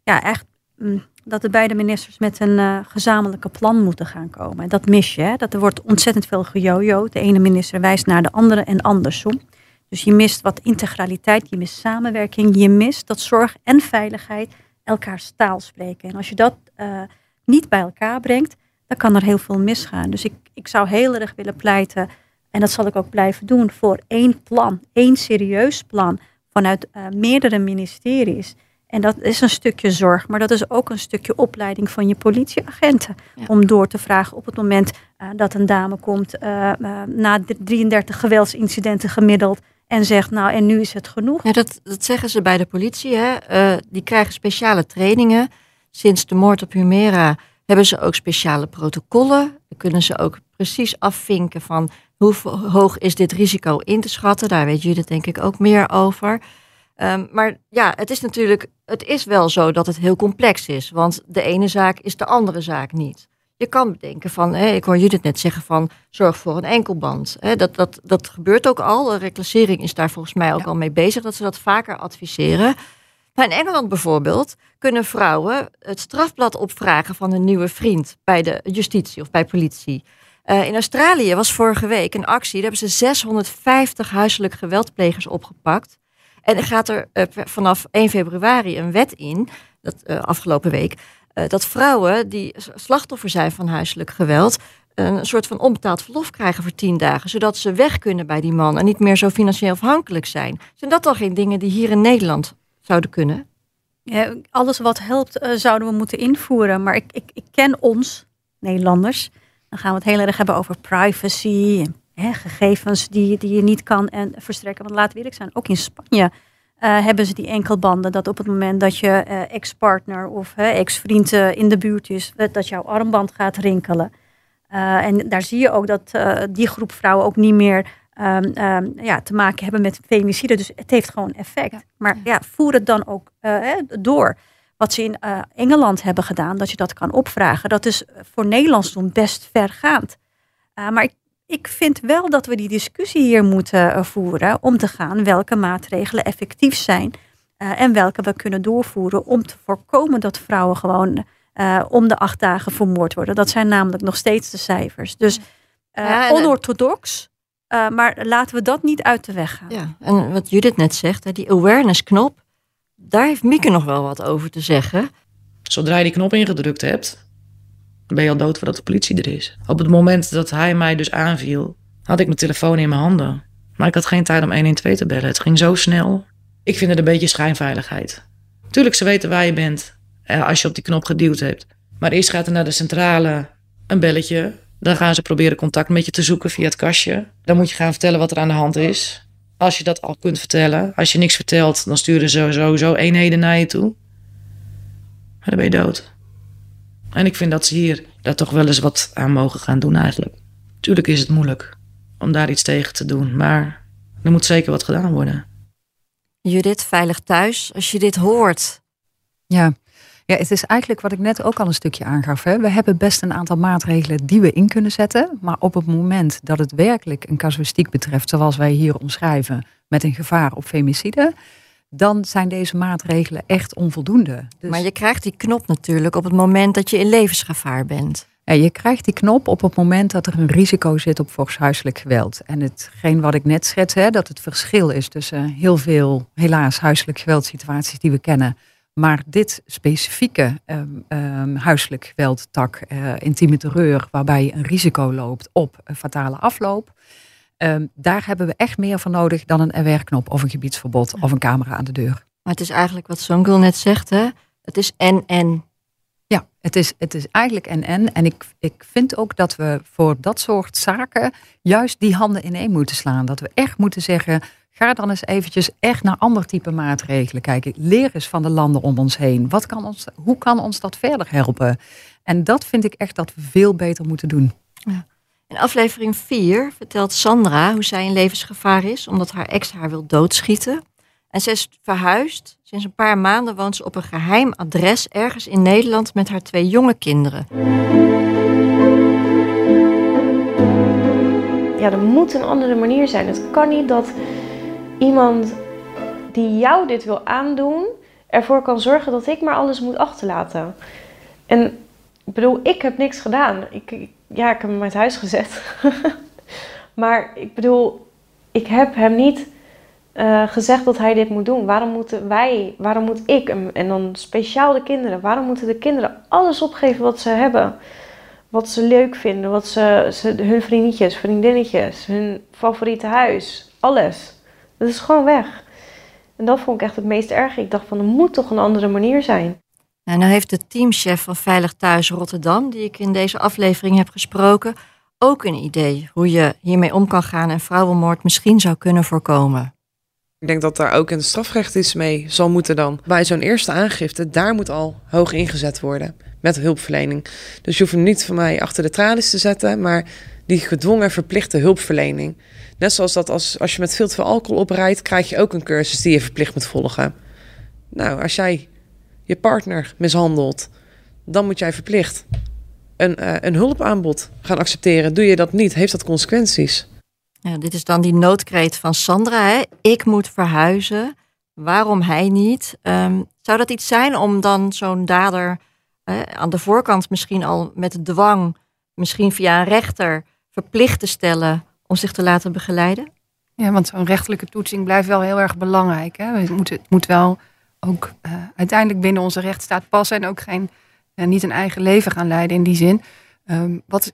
ja, echt mm, dat de beide ministers met een uh, gezamenlijke plan moeten gaan komen. En dat mis je. Hè? Dat er wordt ontzettend veel gejojo. De ene minister wijst naar de andere en andersom. Dus je mist wat integraliteit, je mist samenwerking, je mist dat zorg en veiligheid elkaars taal spreken. En als je dat niet bij elkaar brengt, dan kan er heel veel misgaan. Dus ik, ik zou heel erg willen pleiten, en dat zal ik ook blijven doen, voor één plan, één serieus plan vanuit uh, meerdere ministeries. En dat is een stukje zorg, maar dat is ook een stukje opleiding van je politieagenten. Ja. Om door te vragen op het moment uh, dat een dame komt uh, na 33 geweldsincidenten gemiddeld en zegt, nou en nu is het genoeg.
Ja, dat, dat zeggen ze bij de politie. Hè? Die krijgen speciale trainingen. Sinds de moord op Humera hebben ze ook speciale protocollen. Dan kunnen ze ook precies afvinken van hoe hoog is dit risico in te schatten. Daar weet jullie denk ik ook meer over. Um, maar ja, het is natuurlijk, het is wel zo dat het heel complex is. Want de ene zaak is de andere zaak niet. Je kan bedenken van, hè, ik hoor Judith net zeggen van, zorg voor een enkelband. Dat, dat, dat gebeurt ook al. Reclassering is daar volgens mij ook ja. al mee bezig, dat ze dat vaker adviseren. In Engeland bijvoorbeeld kunnen vrouwen het strafblad opvragen van een nieuwe vriend bij de justitie of bij politie. Uh, in Australië was vorige week een actie, daar hebben ze 650 huiselijk geweldplegers opgepakt. En er gaat er uh, vanaf 1 februari een wet in, dat, uh, afgelopen week, dat vrouwen die slachtoffer zijn van huiselijk geweld een soort van onbetaald verlof krijgen voor tien dagen, zodat ze weg kunnen bij die man en niet meer zo financieel afhankelijk zijn. Zijn dat dan geen dingen die hier in Nederland zouden kunnen?
Ja, alles wat helpt uh, zouden we moeten invoeren, maar ik, ik, ik, ken ons, Nederlanders. Dan gaan we het heel erg hebben over privacy, hè, gegevens die, die je niet kan en verstrekken. Want laten we eerlijk zijn, ook in Spanje uh, hebben ze die enkelbanden. Dat op het moment dat je uh, ex-partner of ex-vriend in de buurt is, dat jouw armband gaat rinkelen. en daar zie je ook dat die groep vrouwen ook niet meer um, um, ja, te maken hebben met femicide. Dus het heeft gewoon effect. Ja. Maar ja, voer het dan ook door. Wat ze in Engeland hebben gedaan, dat je dat kan opvragen. Dat is voor Nederlands doen best vergaand. maar ik ik vind wel dat we die discussie hier moeten uh, voeren om te gaan welke maatregelen effectief zijn uh, en welke we kunnen doorvoeren om te voorkomen dat vrouwen gewoon eh, om de acht dagen vermoord worden. Dat zijn namelijk nog steeds de cijfers. Dus eh,
Ja,
onorthodox, eh, maar laten we dat niet uit de weg gaan.
Ja, en wat Judith net zegt, hè, die awareness-knop, daar heeft Mieke nog wel wat over te zeggen.
Zodra je die knop ingedrukt hebt, dan ben je al dood voordat de politie er is. Op het moment dat hij mij dus aanviel, had ik mijn telefoon in mijn handen. Maar ik had geen tijd om 112 te bellen. Het ging zo snel. Ik vind het een beetje schijnveiligheid. Tuurlijk, ze weten waar je bent eh, als je op die knop geduwd hebt. Maar eerst gaat er naar de centrale een belletje. Dan gaan ze proberen contact met je te zoeken via het kastje. Dan moet je gaan vertellen wat er aan de hand is. Als je dat al kunt vertellen. Als je niks vertelt, dan sturen ze sowieso eenheden naar je toe. Maar dan ben je dood. En ik vind dat ze hier daar toch wel eens wat aan mogen gaan doen eigenlijk. Tuurlijk is het moeilijk om daar iets tegen te doen. Maar er moet zeker wat gedaan worden.
Judith, veilig thuis, als je dit hoort.
Ja. Ja, het is eigenlijk wat ik net ook al een stukje aangaf. Hè. We hebben best een aantal maatregelen die we in kunnen zetten. Maar op het moment dat het werkelijk een casuïstiek betreft, zoals wij hier omschrijven, met een gevaar op femicide, dan zijn deze maatregelen echt onvoldoende. Dus-
Maar je krijgt die knop natuurlijk op het moment dat je in levensgevaar bent.
Ja, je krijgt die knop op het moment dat er een risico zit op fors huiselijk geweld. En hetgeen wat ik net schets, hè, dat het verschil is tussen heel veel, helaas, huiselijk geweldsituaties die we kennen. Maar dit specifieke ehm, huiselijk geweldtak, eh, intieme terreur, waarbij je een risico loopt op een fatale afloop. ehm, daar hebben we echt meer van nodig dan een RWR-knop of een gebiedsverbod of een camera aan de deur.
Maar het is eigenlijk wat Songul net zegt, hè? Het is en-en.
Ja, het is, het is eigenlijk en-en. En ik, ik vind ook dat we voor dat soort zaken juist die handen ineen moeten slaan. Dat we echt moeten zeggen, ga dan eens eventjes echt naar ander type maatregelen kijken. Leer eens van de landen om ons heen. Wat kan ons, hoe kan ons dat verder helpen? En dat vind ik echt dat we veel beter moeten doen.
In aflevering 4 vertelt Sandra hoe zij in levensgevaar is omdat haar ex haar wil doodschieten. En ze is verhuisd. Sinds een paar maanden woont ze op een geheim adres ergens in Nederland met haar twee jonge kinderen.
Ja, er moet een andere manier zijn. Het kan niet dat iemand die jou dit wil aandoen, ervoor kan zorgen dat ik maar alles moet achterlaten. En ik bedoel, ik heb niks gedaan. Ja, ik heb hem uit huis gezet. maar ik bedoel, ik heb hem niet eh, gezegd dat hij dit moet doen. Waarom moeten wij, waarom moet ik hem, en dan speciaal de kinderen, waarom moeten de kinderen alles opgeven wat ze hebben? Wat ze leuk vinden, wat ze, ze, hun vriendinnetjes, vriendinnetjes, hun favoriete huis, alles. Dat is gewoon weg. En dat vond ik echt het meest erg. Ik dacht van, er moet toch een andere manier zijn.
En nou heeft de teamchef van Veilig Thuis Rotterdam, die ik in deze aflevering heb gesproken, ook een idee hoe je hiermee om kan gaan en vrouwenmoord misschien zou kunnen voorkomen.
Ik denk dat daar ook een strafrecht iets mee zal moeten dan. Bij zo'n eerste aangifte, daar moet al hoog ingezet worden met hulpverlening. Dus je hoeft hem niet van mij achter de tralies te zetten, maar die gedwongen verplichte hulpverlening. Net zoals dat als, als je met veel te veel alcohol oprijdt, krijg je ook een cursus die je verplicht moet volgen. Nou, als jij je partner mishandelt, dan moet jij verplicht een, eh, een hulpaanbod gaan accepteren. Doe je dat niet, heeft dat consequenties.
Ja, dit is dan die noodkreet van Sandra. Hè? Ik moet verhuizen. Waarom hij niet? Ehm, zou dat iets zijn om dan zo'n dader aan de voorkant misschien al met dwang, misschien via een rechter, verplicht te stellen om zich te laten begeleiden?
Ja, want zo'n rechtelijke toetsing blijft wel heel erg belangrijk. Hè? We moeten, het moet wel ook eh, uiteindelijk binnen onze rechtsstaat passen en ook geen, niet een eigen leven gaan leiden in die zin. Ehm, wat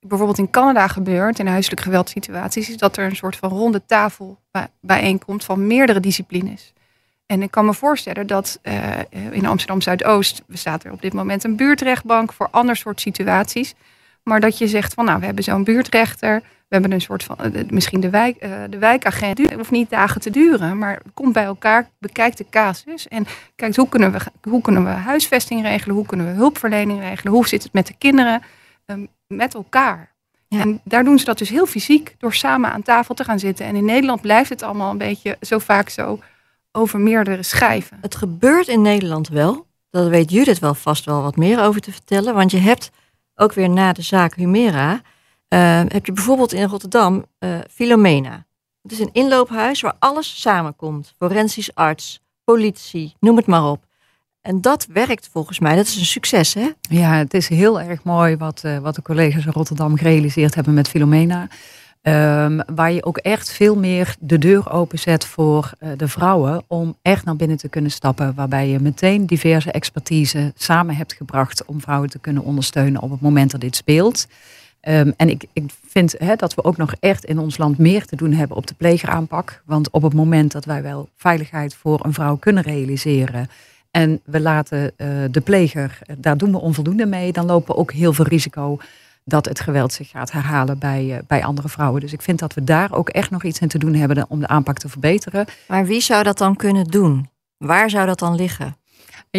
bijvoorbeeld in Canada gebeurt in huiselijk geweldsituaties, is dat er een soort van ronde tafel bij- bijeenkomt van meerdere disciplines. En ik kan me voorstellen dat eh, in Amsterdam Zuidoost bestaat er op dit moment een buurtrechtbank voor ander soort situaties. Maar dat je zegt van nou, we hebben zo'n buurtrechter, we hebben een soort van, eh, misschien de, wijk, eh, de wijkagent. Het hoeft niet dagen te duren, maar komt bij elkaar, bekijkt de casus en kijkt hoe kunnen we, hoe kunnen we huisvesting regelen, hoe kunnen we hulpverlening regelen, hoe zit het met de kinderen, ehm, met elkaar. En daar doen ze dat dus heel fysiek door samen aan tafel te gaan zitten. En in Nederland blijft het allemaal een beetje zo vaak zo over meerdere schijven.
Het gebeurt in Nederland wel. Daar weet Judith wel vast wel wat meer over te vertellen. Want je hebt ook weer na de zaak Humera... eh, heb je bijvoorbeeld in Rotterdam eh Filomena. Het is een inloophuis waar alles samenkomt. Forensisch arts, politie, noem het maar op. En dat werkt volgens mij. Dat is een succes, hè?
Ja, het is heel erg mooi wat, uh, wat de collega's in Rotterdam gerealiseerd hebben met Filomena. Um, waar je ook echt veel meer de deur openzet voor uh, de vrouwen om echt naar binnen te kunnen stappen. Waarbij je meteen diverse expertise samen hebt gebracht om vrouwen te kunnen ondersteunen op het moment dat dit speelt. Um, en ik, ik vind dat we ook nog echt in ons land meer te doen hebben op de plegeraanpak. Want op het moment dat wij wel veiligheid voor een vrouw kunnen realiseren. En we laten uh, de pleger, daar doen we onvoldoende mee. Dan lopen we ook heel veel risico dat het geweld zich gaat herhalen bij, uh, bij andere vrouwen. Dus ik vind dat we daar ook echt nog iets in te doen hebben om de aanpak te verbeteren.
Maar wie zou dat dan kunnen doen? Waar zou dat dan liggen?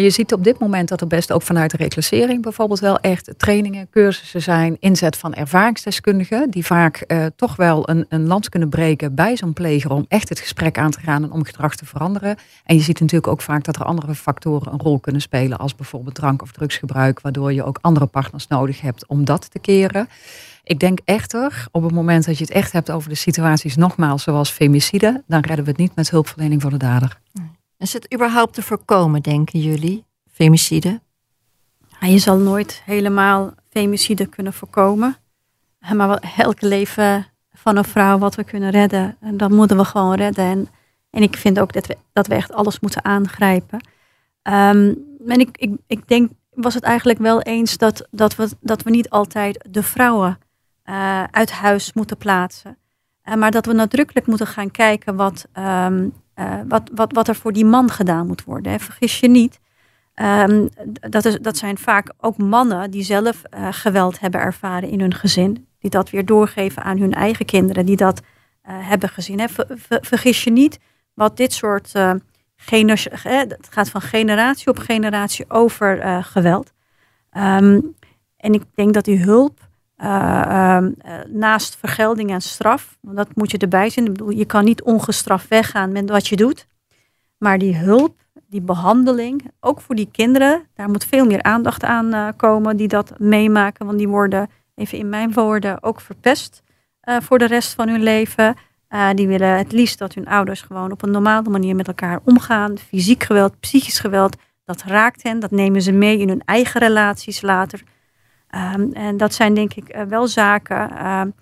Je ziet op dit moment dat er best ook vanuit de reclassering bijvoorbeeld wel echt trainingen, cursussen zijn, inzet van ervaringsdeskundigen, die vaak uh, toch wel een, een lans kunnen breken bij zo'n pleger om echt het gesprek aan te gaan en om gedrag te veranderen. En je ziet natuurlijk ook vaak dat er andere factoren een rol kunnen spelen, als bijvoorbeeld drank- of drugsgebruik, waardoor je ook andere partners nodig hebt om dat te keren. Ik denk echter, op het moment dat je het echt hebt over de situaties, nogmaals, zoals femicide, dan redden we het niet met hulpverlening voor de dader.
Is het überhaupt te voorkomen, denken jullie, femicide?
Je zal nooit helemaal femicide kunnen voorkomen. Maar wel elk leven van een vrouw wat we kunnen redden, en dat moeten we gewoon redden. En, en ik vind ook dat we, dat we echt alles moeten aangrijpen. Um, en ik, ik, ik denk, was het eigenlijk wel eens dat, dat, we, dat we niet altijd de vrouwen uh, uit huis moeten plaatsen. Maar dat we nadrukkelijk moeten gaan kijken wat, um, uh, wat, wat, wat er voor die man gedaan moet worden. Hè. Vergis je niet. Um, dat, is, dat zijn vaak ook mannen die zelf uh, geweld hebben ervaren in hun gezin. Die dat weer doorgeven aan hun eigen kinderen, die dat uh, hebben gezien. Hè. Ver, ver, vergis je niet wat dit soort. Uh, het gaat van generatie op generatie over geweld. Um, en ik denk dat die hulp. Naast vergelding en straf, want dat moet je erbij zien. Je kan niet ongestraft weggaan met wat je doet. Maar die hulp, die behandeling, ook voor die kinderen, daar moet veel meer aandacht aan uh, komen die dat meemaken. Want die worden, even in mijn woorden, ook verpest voor de rest van hun leven. Die willen het liefst dat hun ouders gewoon op een normale manier met elkaar omgaan. Fysiek geweld, psychisch geweld, dat raakt hen. Dat nemen ze mee in hun eigen relaties later. Um, en dat zijn denk ik wel zaken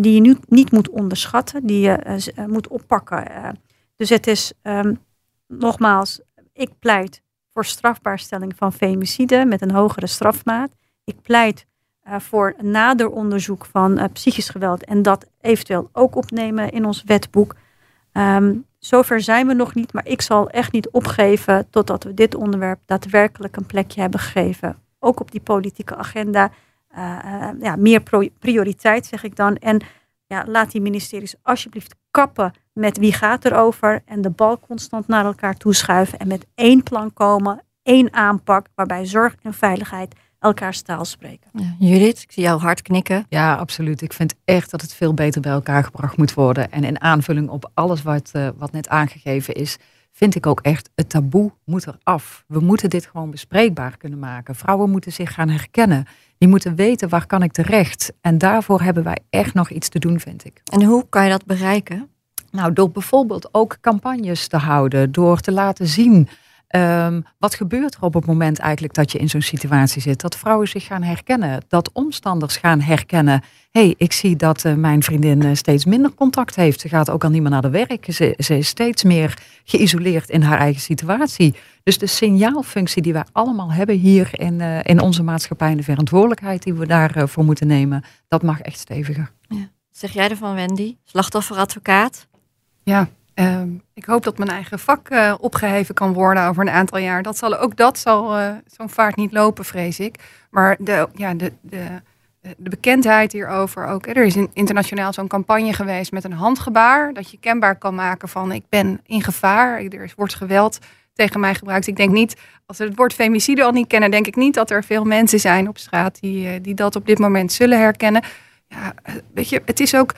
die je nu niet moet onderschatten, die je moet oppakken. dus het is. Um, nogmaals, ik pleit voor strafbaarstelling van femicide met een hogere strafmaat. Ik pleit voor nader onderzoek van psychisch geweld en dat eventueel ook opnemen in ons wetboek. Zover zijn we nog niet, maar ik zal echt niet opgeven totdat we dit onderwerp daadwerkelijk een plekje hebben gegeven. Ook op die politieke agenda. Uh, ja, meer prioriteit zeg ik dan. En ja, laat die ministeries alsjeblieft kappen met wie gaat erover en de bal constant naar elkaar toeschuiven en met één plan komen, één aanpak waarbij zorg en veiligheid elkaars taal spreken.
Ja, Judith, ik zie jou hard knikken.
Ja, absoluut. Ik vind echt dat het veel beter bij elkaar gebracht moet worden. En in aanvulling op alles wat, uh, wat net aangegeven is, vind ik ook echt, het taboe moet eraf. We moeten dit gewoon bespreekbaar kunnen maken. Vrouwen moeten zich gaan herkennen. Die moeten weten waar kan ik terecht. En daarvoor hebben wij echt nog iets te doen, vind ik.
En hoe kan je dat bereiken?
Nou, door bijvoorbeeld ook campagnes te houden, door te laten zien um, wat gebeurt er op het moment eigenlijk dat je in zo'n situatie zit. Dat vrouwen zich gaan herkennen, dat omstanders gaan herkennen. Hé, hey, ik zie dat uh, mijn vriendin uh, steeds minder contact heeft. Ze gaat ook al niet meer naar de werk. Ze, ze is steeds meer geïsoleerd in haar eigen situatie. Dus de signaalfunctie die wij allemaal hebben hier in, uh, in onze maatschappij en de verantwoordelijkheid die we daarvoor moeten nemen, dat mag echt steviger.
Ja. Zeg jij ervan, Wendy? Slachtofferadvocaat?
Ja, uh, ik hoop dat mijn eigen vak uh, opgeheven kan worden over een aantal jaar. Dat zal, ook dat zal uh, zo'n vaart niet lopen, vrees ik. Maar de, ja, de, de, de bekendheid hierover ook. Er is in, internationaal zo'n campagne geweest met een handgebaar. Dat je kenbaar kan maken van ik ben in gevaar. Er wordt geweld tegen mij gebruikt. Ik denk niet, als we het woord femicide al niet kennen, denk ik niet dat er veel mensen zijn op straat die, die dat op dit moment zullen herkennen. Ja, weet je, het is ook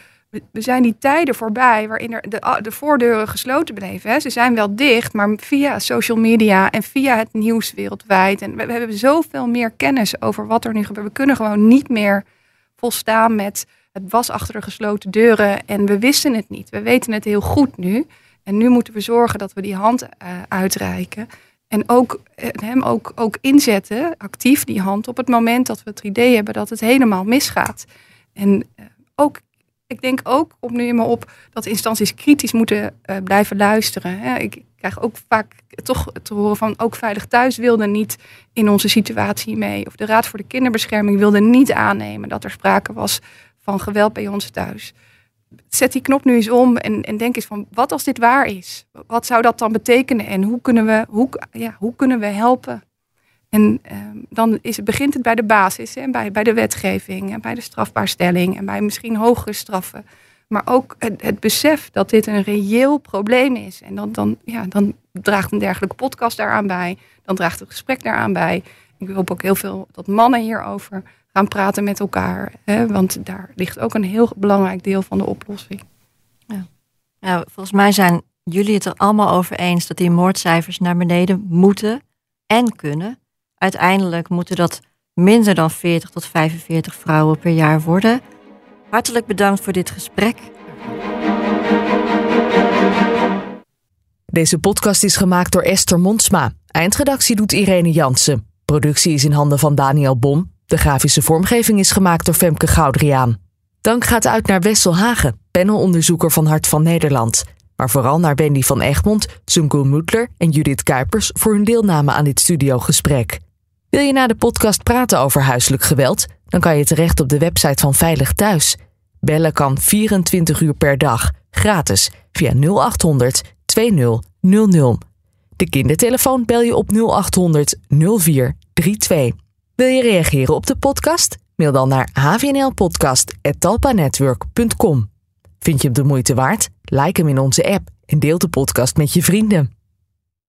we zijn die tijden voorbij waarin er de, de voordeuren gesloten bleven. Hè. Ze zijn wel dicht, maar via social media en via het nieuws wereldwijd. En we, hebben zoveel meer kennis over wat er nu gebeurt. We kunnen gewoon niet meer volstaan met het was achter de gesloten deuren en we wisten het niet. We weten het heel goed nu. En nu moeten we zorgen dat we die hand uh, uitreiken. En ook eh, hem ook, ook inzetten, actief die hand, op het moment dat we het idee hebben dat het helemaal misgaat. En eh, ook, ik denk ook, op nu maar op, dat instanties kritisch moeten eh, blijven luisteren. Hè. Ik krijg ook vaak toch te horen van ook Veilig Thuis wilde niet in onze situatie mee. Of de Raad voor de Kinderbescherming wilde niet aannemen dat er sprake was van geweld bij ons thuis zet die knop nu eens om en, en denk eens van wat als dit waar is? Wat zou dat dan betekenen en hoe kunnen we, hoe, ja, hoe kunnen we helpen? En ehm, dan is, begint het bij de basis, hè, bij, bij de wetgeving en bij de strafbaarstelling en bij misschien hogere straffen. Maar ook het, het, besef dat dit een reëel probleem is. En dan, dan, ja, dan draagt een dergelijke podcast daaraan bij. Dan draagt het gesprek daaraan bij. Ik hoop ook heel veel dat mannen hierover gaan praten met elkaar. Hè? Want daar ligt ook een heel belangrijk deel van de oplossing.
Ja. ja, volgens mij zijn jullie het er allemaal over eens dat die moordcijfers naar beneden moeten en kunnen. Uiteindelijk moeten dat minder dan 40 tot 45 vrouwen per jaar worden. Hartelijk bedankt voor dit gesprek.
Deze podcast is gemaakt door Esther Mondsma. Eindredactie doet Irene Jansen. Productie is in handen van Daniel Bom. De grafische vormgeving is gemaakt door Femke Goudriaan. Dank gaat uit naar Wessel Hagen, panelonderzoeker van Hart van Nederland. Maar vooral naar Wendy van Egmond, Zungul Mutler en Judith Kuipers voor hun deelname aan dit studiogesprek. Wil je na de podcast praten over huiselijk geweld? Dan kan je terecht op de website van Veilig Thuis. Bellen kan 24 uur per dag, gratis, via 0800 2000. De kindertelefoon bel je op 0800 0432. Wil je reageren op de podcast? Mail dan naar hvnlpodcast.talpanetwork.com. Vind je hem de moeite waard? Like hem in onze app en deel de podcast met je vrienden.